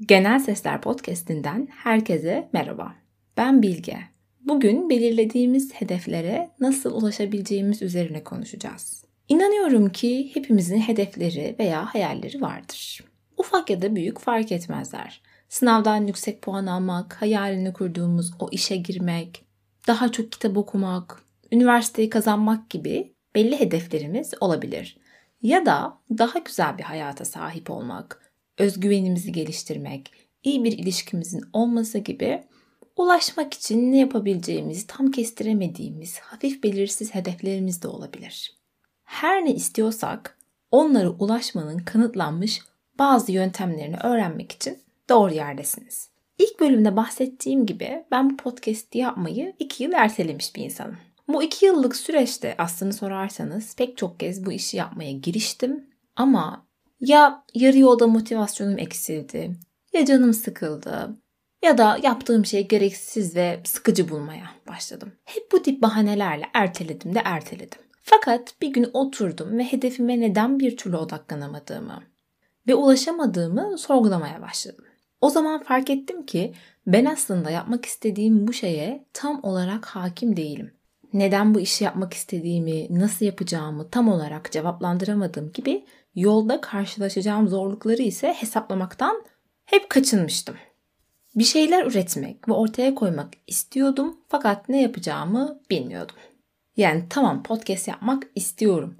Genel Sesler Podcast'inden herkese merhaba. Ben Bilge. Bugün belirlediğimiz hedeflere nasıl ulaşabileceğimiz üzerine konuşacağız. İnanıyorum ki hepimizin hedefleri veya hayalleri vardır. Ufak ya da büyük fark etmezler. Sınavdan yüksek puan almak, hayalini kurduğumuz o işe girmek, daha çok kitap okumak, üniversiteyi kazanmak gibi belli hedeflerimiz olabilir. Ya da daha güzel bir hayata sahip olmak, özgüvenimizi geliştirmek, iyi bir ilişkimizin olması gibi ulaşmak için ne yapabileceğimizi tam kestiremediğimiz hafif belirsiz hedeflerimiz de olabilir. Her ne istiyorsak onlara ulaşmanın kanıtlanmış bazı yöntemlerini öğrenmek için doğru yerdesiniz. İlk bölümde bahsettiğim gibi ben bu podcast'i yapmayı iki yıl ertelemiş bir insanım. Bu iki yıllık süreçte aslını sorarsanız pek çok kez bu işi yapmaya giriştim ama ya yarı yolda motivasyonum eksildi, ya canım sıkıldı, ya da yaptığım şey gereksiz ve sıkıcı bulmaya başladım. Hep bu tip bahanelerle erteledim de erteledim. Fakat bir gün oturdum ve hedefime neden bir türlü odaklanamadığımı ve ulaşamadığımı sorgulamaya başladım. O zaman fark ettim ki ben aslında yapmak istediğim bu şeye tam olarak hakim değilim. Neden bu işi yapmak istediğimi, nasıl yapacağımı tam olarak cevaplandıramadığım gibi yolda karşılaşacağım zorlukları ise hesaplamaktan hep kaçınmıştım. Bir şeyler üretmek ve ortaya koymak istiyordum fakat ne yapacağımı bilmiyordum. Yani tamam podcast yapmak istiyorum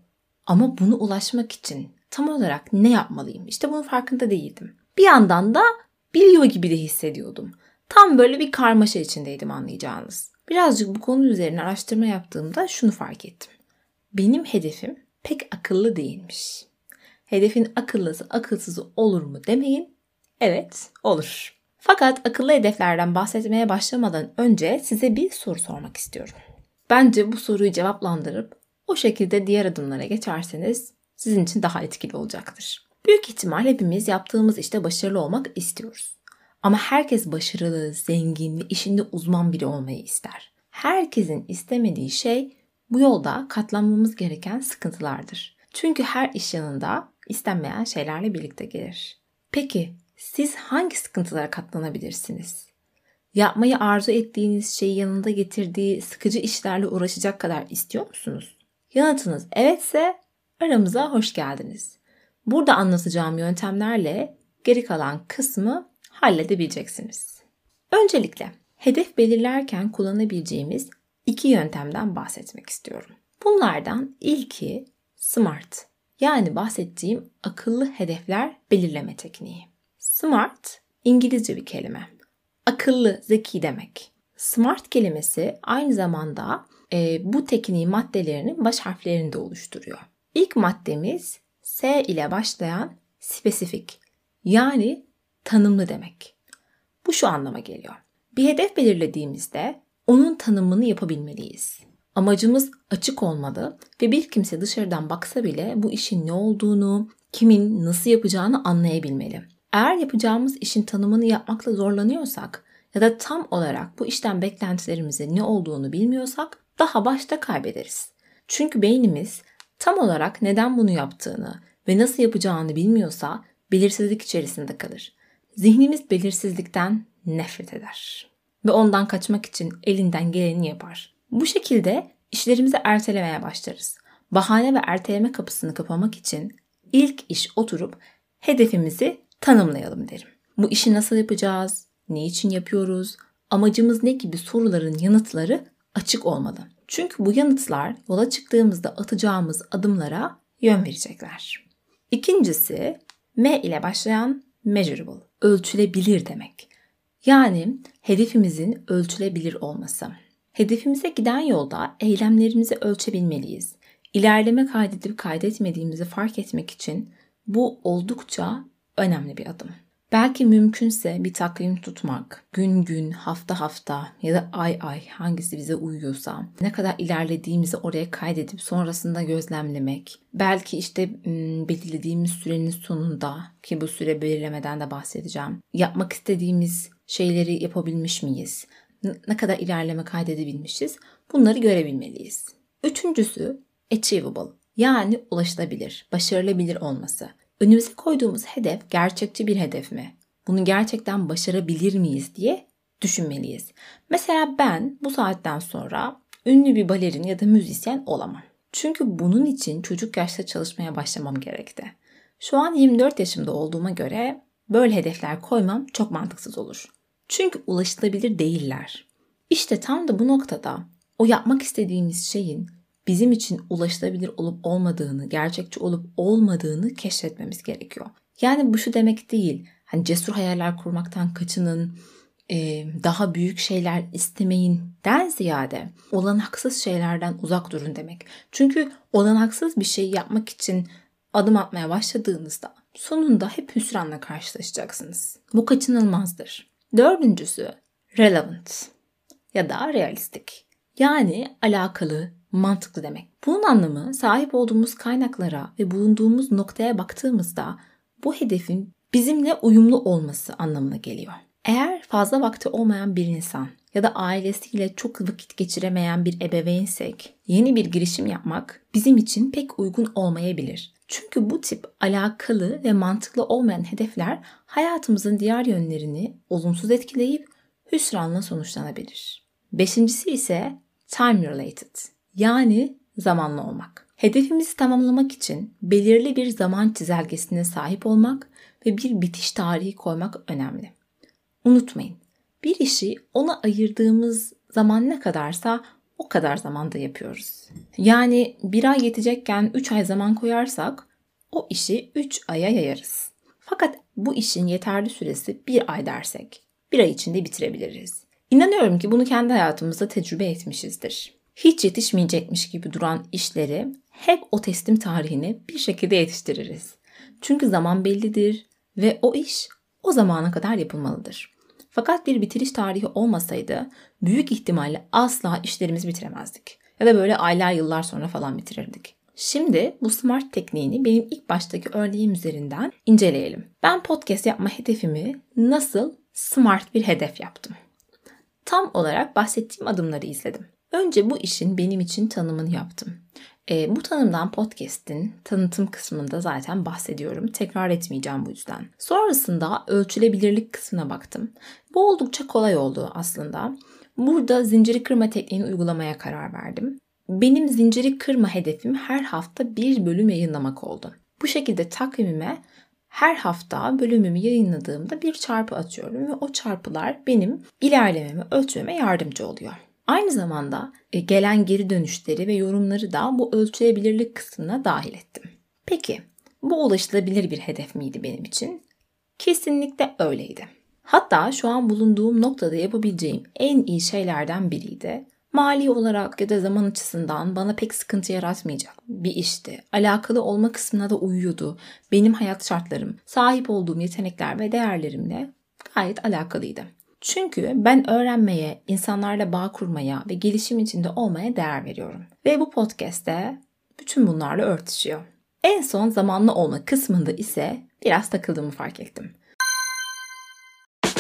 ama bunu ulaşmak için tam olarak ne yapmalıyım? İşte bunun farkında değildim. Bir yandan da biliyor gibi de hissediyordum. Tam böyle bir karmaşa içindeydim anlayacağınız. Birazcık bu konu üzerine araştırma yaptığımda şunu fark ettim. Benim hedefim pek akıllı değilmiş. Hedefin akıllısı akılsızı olur mu demeyin. Evet, olur. Fakat akıllı hedeflerden bahsetmeye başlamadan önce size bir soru sormak istiyorum. Bence bu soruyu cevaplandırıp o şekilde diğer adımlara geçerseniz sizin için daha etkili olacaktır. Büyük ihtimal hepimiz yaptığımız işte başarılı olmak istiyoruz. Ama herkes başarılı, zengin ve işinde uzman biri olmayı ister. Herkesin istemediği şey bu yolda katlanmamız gereken sıkıntılardır. Çünkü her iş yanında istenmeyen şeylerle birlikte gelir. Peki siz hangi sıkıntılara katlanabilirsiniz? Yapmayı arzu ettiğiniz şeyi yanında getirdiği sıkıcı işlerle uğraşacak kadar istiyor musunuz? Yanıtınız evetse aramıza hoş geldiniz. Burada anlatacağım yöntemlerle geri kalan kısmı halledebileceksiniz. Öncelikle hedef belirlerken kullanabileceğimiz iki yöntemden bahsetmek istiyorum. Bunlardan ilki SMART yani bahsettiğim akıllı hedefler belirleme tekniği. Smart İngilizce bir kelime. Akıllı, zeki demek. Smart kelimesi aynı zamanda e, bu tekniğin maddelerinin baş harflerini de oluşturuyor. İlk maddemiz S ile başlayan spesifik yani tanımlı demek. Bu şu anlama geliyor. Bir hedef belirlediğimizde onun tanımını yapabilmeliyiz. Amacımız açık olmalı ve bir kimse dışarıdan baksa bile bu işin ne olduğunu, kimin nasıl yapacağını anlayabilmeli. Eğer yapacağımız işin tanımını yapmakla zorlanıyorsak ya da tam olarak bu işten beklentilerimizin ne olduğunu bilmiyorsak daha başta kaybederiz. Çünkü beynimiz tam olarak neden bunu yaptığını ve nasıl yapacağını bilmiyorsa belirsizlik içerisinde kalır. Zihnimiz belirsizlikten nefret eder ve ondan kaçmak için elinden geleni yapar. Bu şekilde işlerimizi ertelemeye başlarız. Bahane ve erteleme kapısını kapamak için ilk iş oturup hedefimizi tanımlayalım derim. Bu işi nasıl yapacağız? Ne için yapıyoruz? Amacımız ne gibi soruların yanıtları açık olmalı. Çünkü bu yanıtlar yola çıktığımızda atacağımız adımlara yön verecekler. İkincisi M ile başlayan measurable, ölçülebilir demek. Yani hedefimizin ölçülebilir olması. Hedefimize giden yolda eylemlerimizi ölçebilmeliyiz. İlerleme kaydedip kaydetmediğimizi fark etmek için bu oldukça önemli bir adım. Belki mümkünse bir takvim tutmak, gün gün, hafta hafta ya da ay ay hangisi bize uyuyorsa ne kadar ilerlediğimizi oraya kaydedip sonrasında gözlemlemek. Belki işte belirlediğimiz sürenin sonunda ki bu süre belirlemeden de bahsedeceğim. Yapmak istediğimiz şeyleri yapabilmiş miyiz? Ne kadar ilerleme kaydedebilmişiz? Bunları görebilmeliyiz. Üçüncüsü achievable yani ulaşılabilir, başarılabilir olması. Önümüze koyduğumuz hedef gerçekçi bir hedef mi? Bunu gerçekten başarabilir miyiz diye düşünmeliyiz. Mesela ben bu saatten sonra ünlü bir balerin ya da müzisyen olamam. Çünkü bunun için çocuk yaşta çalışmaya başlamam gerekti. Şu an 24 yaşımda olduğuma göre böyle hedefler koymam çok mantıksız olur. Çünkü ulaşılabilir değiller. İşte tam da bu noktada o yapmak istediğimiz şeyin bizim için ulaşılabilir olup olmadığını, gerçekçi olup olmadığını keşfetmemiz gerekiyor. Yani bu şu demek değil. Hani cesur hayaller kurmaktan kaçının, daha büyük şeyler istemeyin den ziyade olanaksız şeylerden uzak durun demek. Çünkü olanaksız bir şey yapmak için adım atmaya başladığınızda sonunda hep hüsranla karşılaşacaksınız. Bu kaçınılmazdır. Dördüncüsü relevant ya da realistik. Yani alakalı, mantıklı demek. Bunun anlamı sahip olduğumuz kaynaklara ve bulunduğumuz noktaya baktığımızda bu hedefin bizimle uyumlu olması anlamına geliyor. Eğer fazla vakti olmayan bir insan ya da ailesiyle çok vakit geçiremeyen bir ebeveynsek yeni bir girişim yapmak bizim için pek uygun olmayabilir. Çünkü bu tip alakalı ve mantıklı olmayan hedefler hayatımızın diğer yönlerini olumsuz etkileyip hüsranla sonuçlanabilir. Beşincisi ise time related yani zamanlı olmak. Hedefimizi tamamlamak için belirli bir zaman çizelgesine sahip olmak ve bir bitiş tarihi koymak önemli. Unutmayın, bir işi ona ayırdığımız zaman ne kadarsa o kadar zamanda yapıyoruz. Yani bir ay yetecekken 3 ay zaman koyarsak o işi 3 aya yayarız. Fakat bu işin yeterli süresi bir ay dersek bir ay içinde bitirebiliriz. İnanıyorum ki bunu kendi hayatımızda tecrübe etmişizdir hiç yetişmeyecekmiş gibi duran işleri hep o teslim tarihine bir şekilde yetiştiririz. Çünkü zaman bellidir ve o iş o zamana kadar yapılmalıdır. Fakat bir bitiriş tarihi olmasaydı büyük ihtimalle asla işlerimizi bitiremezdik. Ya da böyle aylar yıllar sonra falan bitirirdik. Şimdi bu SMART tekniğini benim ilk baştaki örneğim üzerinden inceleyelim. Ben podcast yapma hedefimi nasıl SMART bir hedef yaptım? Tam olarak bahsettiğim adımları izledim. Önce bu işin benim için tanımını yaptım. E, bu tanımdan podcast'in tanıtım kısmında zaten bahsediyorum. Tekrar etmeyeceğim bu yüzden. Sonrasında ölçülebilirlik kısmına baktım. Bu oldukça kolay oldu aslında. Burada zinciri kırma tekniğini uygulamaya karar verdim. Benim zinciri kırma hedefim her hafta bir bölüm yayınlamak oldu. Bu şekilde takvimime her hafta bölümümü yayınladığımda bir çarpı atıyorum ve o çarpılar benim ilerlememi ölçmeme yardımcı oluyor. Aynı zamanda e, gelen geri dönüşleri ve yorumları da bu ölçülebilirlik kısmına dahil ettim. Peki bu ulaşılabilir bir hedef miydi benim için? Kesinlikle öyleydi. Hatta şu an bulunduğum noktada yapabileceğim en iyi şeylerden biriydi. Mali olarak ya da zaman açısından bana pek sıkıntı yaratmayacak bir işti. Alakalı olma kısmına da uyuyordu. Benim hayat şartlarım, sahip olduğum yetenekler ve değerlerimle gayet alakalıydı. Çünkü ben öğrenmeye, insanlarla bağ kurmaya ve gelişim içinde olmaya değer veriyorum. Ve bu podcast'te bütün bunlarla örtüşüyor. En son zamanlı olma kısmında ise biraz takıldığımı fark ettim.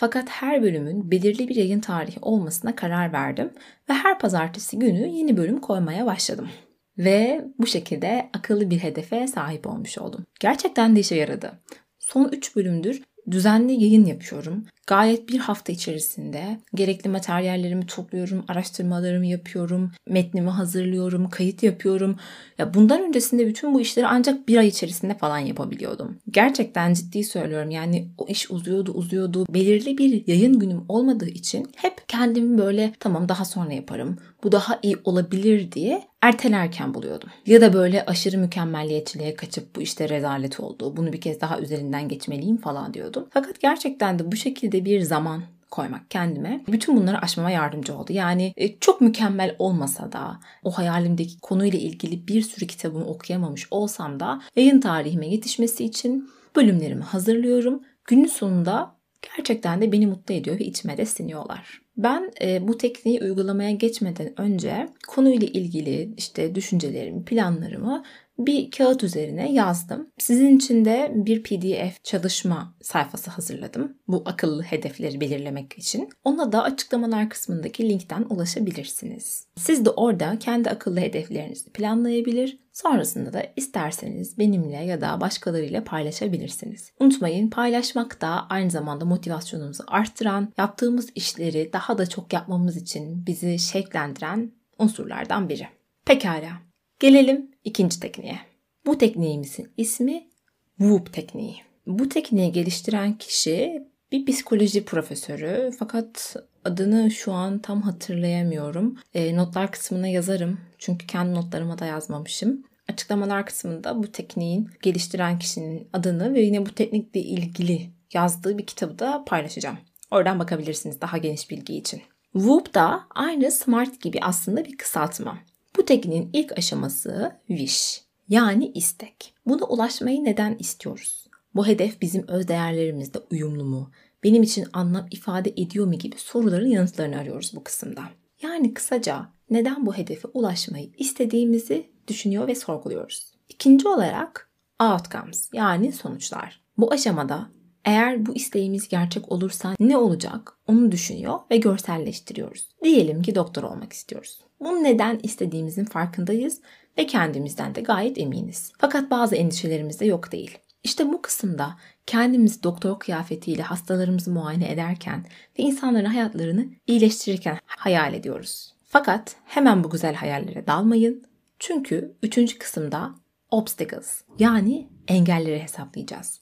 Fakat her bölümün belirli bir yayın tarihi olmasına karar verdim ve her pazartesi günü yeni bölüm koymaya başladım. Ve bu şekilde akıllı bir hedefe sahip olmuş oldum. Gerçekten de işe yaradı. Son 3 bölümdür düzenli yayın yapıyorum. Gayet bir hafta içerisinde gerekli materyallerimi topluyorum, araştırmalarımı yapıyorum, metnimi hazırlıyorum, kayıt yapıyorum. Ya bundan öncesinde bütün bu işleri ancak bir ay içerisinde falan yapabiliyordum. Gerçekten ciddi söylüyorum yani o iş uzuyordu uzuyordu. Belirli bir yayın günüm olmadığı için hep kendimi böyle tamam daha sonra yaparım. Bu daha iyi olabilir diye ertelerken buluyordum. Ya da böyle aşırı mükemmelliyetçiliğe kaçıp bu işte rezalet oldu. Bunu bir kez daha üzerinden geçmeliyim falan diyordum. Fakat gerçekten de bu şekilde bir zaman koymak kendime bütün bunları aşmama yardımcı oldu. Yani e, çok mükemmel olmasa da o hayalimdeki konuyla ilgili bir sürü kitabımı okuyamamış olsam da yayın tarihime yetişmesi için bölümlerimi hazırlıyorum. Günün sonunda gerçekten de beni mutlu ediyor ve içime de siniyorlar. Ben e, bu tekniği uygulamaya geçmeden önce konuyla ilgili işte düşüncelerimi, planlarımı bir kağıt üzerine yazdım. Sizin için de bir PDF çalışma sayfası hazırladım. Bu akıllı hedefleri belirlemek için. Ona da açıklamalar kısmındaki linkten ulaşabilirsiniz. Siz de orada kendi akıllı hedeflerinizi planlayabilir, sonrasında da isterseniz benimle ya da başkalarıyla paylaşabilirsiniz. Unutmayın paylaşmak da aynı zamanda motivasyonumuzu arttıran, yaptığımız işleri daha da çok yapmamız için bizi şevklendiren unsurlardan biri. Pekala, Gelelim ikinci tekniğe. Bu tekniğimizin ismi Whoop tekniği. Bu tekniği geliştiren kişi bir psikoloji profesörü fakat adını şu an tam hatırlayamıyorum. E, notlar kısmına yazarım çünkü kendi notlarıma da yazmamışım. Açıklamalar kısmında bu tekniğin geliştiren kişinin adını ve yine bu teknikle ilgili yazdığı bir kitabı da paylaşacağım. Oradan bakabilirsiniz daha geniş bilgi için. Whoop da aynı SMART gibi aslında bir kısaltma. Bu tekniğin ilk aşaması wish yani istek. Buna ulaşmayı neden istiyoruz? Bu hedef bizim öz değerlerimizle uyumlu mu? Benim için anlam ifade ediyor mu gibi soruların yanıtlarını arıyoruz bu kısımda. Yani kısaca neden bu hedefe ulaşmayı istediğimizi düşünüyor ve sorguluyoruz. İkinci olarak outcomes yani sonuçlar. Bu aşamada eğer bu isteğimiz gerçek olursa ne olacak onu düşünüyor ve görselleştiriyoruz. Diyelim ki doktor olmak istiyoruz. Bunu neden istediğimizin farkındayız ve kendimizden de gayet eminiz. Fakat bazı endişelerimiz de yok değil. İşte bu kısımda kendimizi doktor kıyafetiyle hastalarımızı muayene ederken ve insanların hayatlarını iyileştirirken hayal ediyoruz. Fakat hemen bu güzel hayallere dalmayın. Çünkü üçüncü kısımda obstacles yani engelleri hesaplayacağız.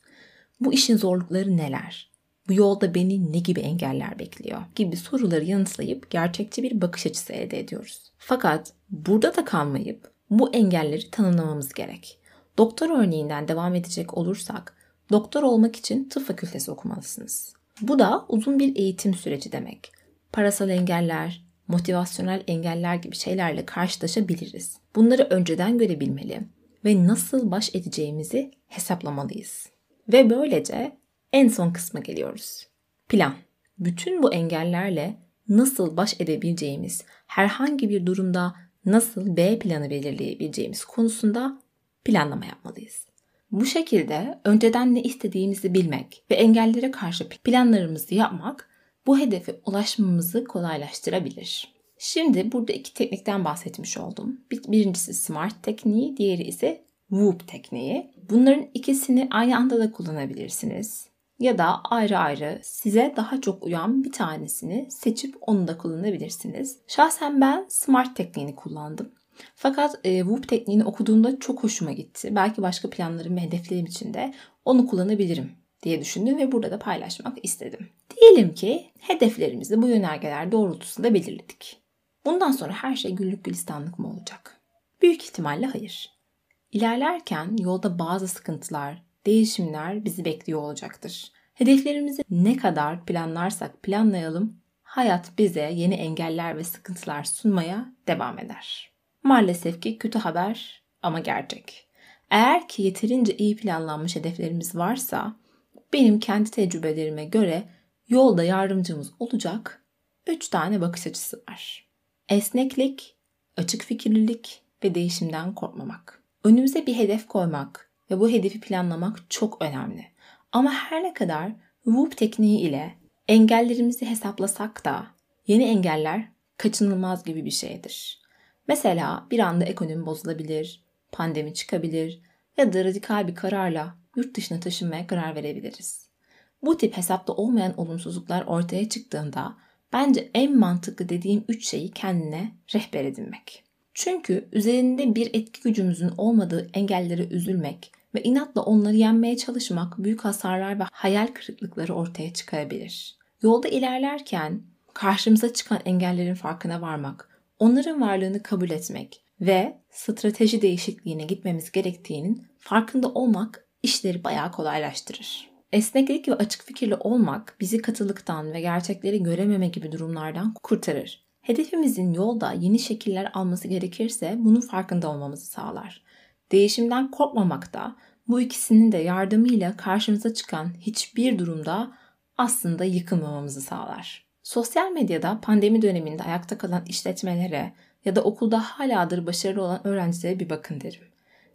Bu işin zorlukları neler? Bu yolda beni ne gibi engeller bekliyor gibi soruları yanıtlayıp gerçekçi bir bakış açısı elde ediyoruz. Fakat burada da kalmayıp bu engelleri tanımlamamız gerek. Doktor örneğinden devam edecek olursak, doktor olmak için tıp fakültesi okumalısınız. Bu da uzun bir eğitim süreci demek. Parasal engeller, motivasyonel engeller gibi şeylerle karşılaşabiliriz. Bunları önceden görebilmeli ve nasıl baş edeceğimizi hesaplamalıyız. Ve böylece en son kısma geliyoruz. Plan. Bütün bu engellerle nasıl baş edebileceğimiz, herhangi bir durumda nasıl B planı belirleyebileceğimiz konusunda planlama yapmalıyız. Bu şekilde önceden ne istediğimizi bilmek ve engellere karşı planlarımızı yapmak bu hedefe ulaşmamızı kolaylaştırabilir. Şimdi burada iki teknikten bahsetmiş oldum. Birincisi SMART tekniği, diğeri ise WOOP tekniği. Bunların ikisini aynı anda da kullanabilirsiniz ya da ayrı ayrı size daha çok uyan bir tanesini seçip onu da kullanabilirsiniz. Şahsen ben SMART tekniğini kullandım. Fakat e, WOOP tekniğini okuduğumda çok hoşuma gitti. Belki başka planlarım ve hedeflerim için de onu kullanabilirim diye düşündüm ve burada da paylaşmak istedim. Diyelim ki hedeflerimizi bu yönergeler doğrultusunda belirledik. Bundan sonra her şey güllük gülistanlık mı olacak? Büyük ihtimalle hayır. İlerlerken yolda bazı sıkıntılar, değişimler bizi bekliyor olacaktır. Hedeflerimizi ne kadar planlarsak planlayalım, hayat bize yeni engeller ve sıkıntılar sunmaya devam eder. Maalesef ki kötü haber ama gerçek. Eğer ki yeterince iyi planlanmış hedeflerimiz varsa, benim kendi tecrübelerime göre yolda yardımcımız olacak 3 tane bakış açısı var. Esneklik, açık fikirlilik ve değişimden korkmamak. Önümüze bir hedef koymak ve bu hedefi planlamak çok önemli. Ama her ne kadar WOOP tekniği ile engellerimizi hesaplasak da yeni engeller kaçınılmaz gibi bir şeydir. Mesela bir anda ekonomi bozulabilir, pandemi çıkabilir ya da radikal bir kararla yurt dışına taşınmaya karar verebiliriz. Bu tip hesapta olmayan olumsuzluklar ortaya çıktığında bence en mantıklı dediğim üç şeyi kendine rehber edinmek. Çünkü üzerinde bir etki gücümüzün olmadığı engellere üzülmek ve inatla onları yenmeye çalışmak büyük hasarlar ve hayal kırıklıkları ortaya çıkarabilir. Yolda ilerlerken karşımıza çıkan engellerin farkına varmak, onların varlığını kabul etmek ve strateji değişikliğine gitmemiz gerektiğinin farkında olmak işleri bayağı kolaylaştırır. Esneklik ve açık fikirli olmak bizi katılıktan ve gerçekleri görememe gibi durumlardan kurtarır. Hedefimizin yolda yeni şekiller alması gerekirse bunun farkında olmamızı sağlar. Değişimden korkmamak da bu ikisinin de yardımıyla karşımıza çıkan hiçbir durumda aslında yıkılmamamızı sağlar. Sosyal medyada pandemi döneminde ayakta kalan işletmelere ya da okulda haladır başarılı olan öğrencilere bir bakın derim.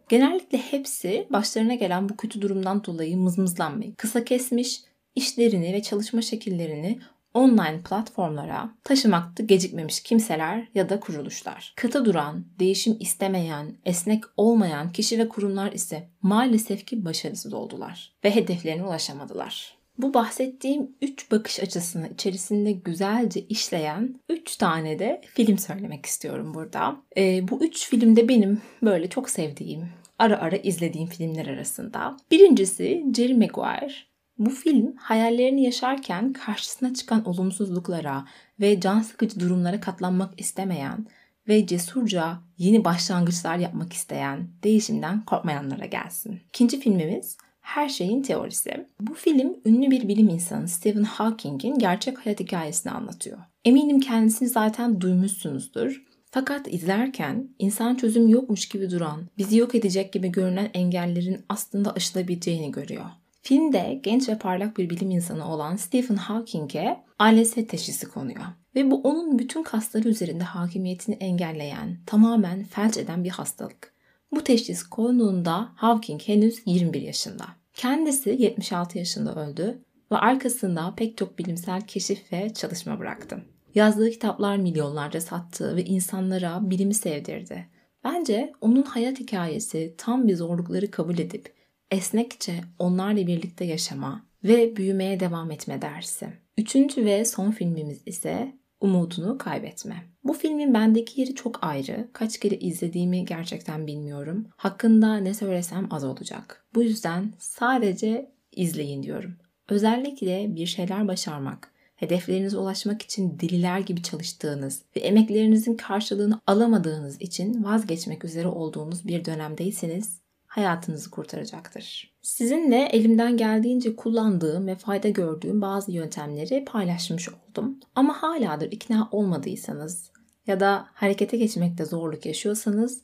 Genellikle hepsi başlarına gelen bu kötü durumdan dolayı mızmızlanmayı, kısa kesmiş, işlerini ve çalışma şekillerini online platformlara taşımakta gecikmemiş kimseler ya da kuruluşlar. Kıta duran, değişim istemeyen, esnek olmayan kişi ve kurumlar ise maalesef ki başarısız oldular ve hedeflerine ulaşamadılar. Bu bahsettiğim üç bakış açısını içerisinde güzelce işleyen üç tane de film söylemek istiyorum burada. E, bu üç filmde benim böyle çok sevdiğim, ara ara izlediğim filmler arasında. Birincisi Jerry Maguire. Bu film hayallerini yaşarken karşısına çıkan olumsuzluklara ve can sıkıcı durumlara katlanmak istemeyen ve cesurca yeni başlangıçlar yapmak isteyen, değişimden korkmayanlara gelsin. İkinci filmimiz her Şeyin Teorisi. Bu film ünlü bir bilim insanı Stephen Hawking'in gerçek hayat hikayesini anlatıyor. Eminim kendisini zaten duymuşsunuzdur. Fakat izlerken insan çözüm yokmuş gibi duran, bizi yok edecek gibi görünen engellerin aslında aşılabileceğini görüyor. Filmde genç ve parlak bir bilim insanı olan Stephen Hawking'e ALS teşhisi konuyor. Ve bu onun bütün kasları üzerinde hakimiyetini engelleyen, tamamen felç eden bir hastalık. Bu teşhis konduğunda Hawking henüz 21 yaşında. Kendisi 76 yaşında öldü ve arkasında pek çok bilimsel keşif ve çalışma bıraktı. Yazdığı kitaplar milyonlarca sattı ve insanlara bilimi sevdirdi. Bence onun hayat hikayesi tam bir zorlukları kabul edip esnekçe onlarla birlikte yaşama ve büyümeye devam etme dersi. Üçüncü ve son filmimiz ise umudunu kaybetme. Bu filmin bendeki yeri çok ayrı. Kaç kere izlediğimi gerçekten bilmiyorum. Hakkında ne söylesem az olacak. Bu yüzden sadece izleyin diyorum. Özellikle bir şeyler başarmak, hedeflerinize ulaşmak için deliler gibi çalıştığınız ve emeklerinizin karşılığını alamadığınız için vazgeçmek üzere olduğunuz bir dönemdeyseniz hayatınızı kurtaracaktır. Sizinle elimden geldiğince kullandığım ve fayda gördüğüm bazı yöntemleri paylaşmış oldum. Ama haladır ikna olmadıysanız ya da harekete geçmekte zorluk yaşıyorsanız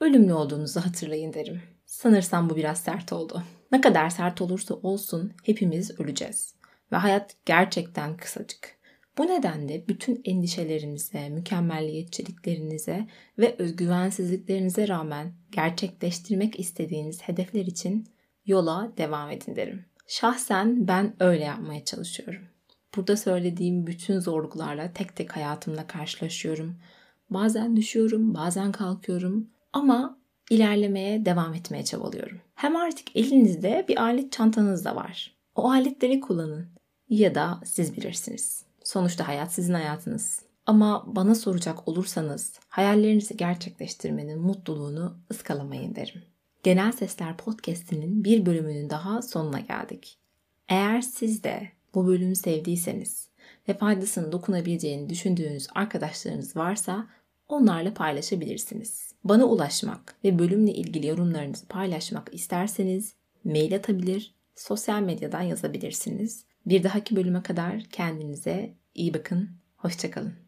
ölümlü olduğunuzu hatırlayın derim. Sanırsam bu biraz sert oldu. Ne kadar sert olursa olsun hepimiz öleceğiz. Ve hayat gerçekten kısacık. Bu nedenle bütün endişelerinize, mükemmelliyetçiliklerinize ve özgüvensizliklerinize rağmen gerçekleştirmek istediğiniz hedefler için yola devam edin derim. Şahsen ben öyle yapmaya çalışıyorum. Burada söylediğim bütün zorluklarla tek tek hayatımda karşılaşıyorum. Bazen düşüyorum, bazen kalkıyorum ama ilerlemeye devam etmeye çabalıyorum. Hem artık elinizde bir alet çantanız da var. O aletleri kullanın ya da siz bilirsiniz. Sonuçta hayat sizin hayatınız. Ama bana soracak olursanız hayallerinizi gerçekleştirmenin mutluluğunu ıskalamayın derim. Genel Sesler Podcast'inin bir bölümünün daha sonuna geldik. Eğer siz de bu bölümü sevdiyseniz ve faydasını dokunabileceğini düşündüğünüz arkadaşlarınız varsa onlarla paylaşabilirsiniz. Bana ulaşmak ve bölümle ilgili yorumlarınızı paylaşmak isterseniz mail atabilir, sosyal medyadan yazabilirsiniz. Bir dahaki bölüme kadar kendinize iyi bakın. Hoşçakalın.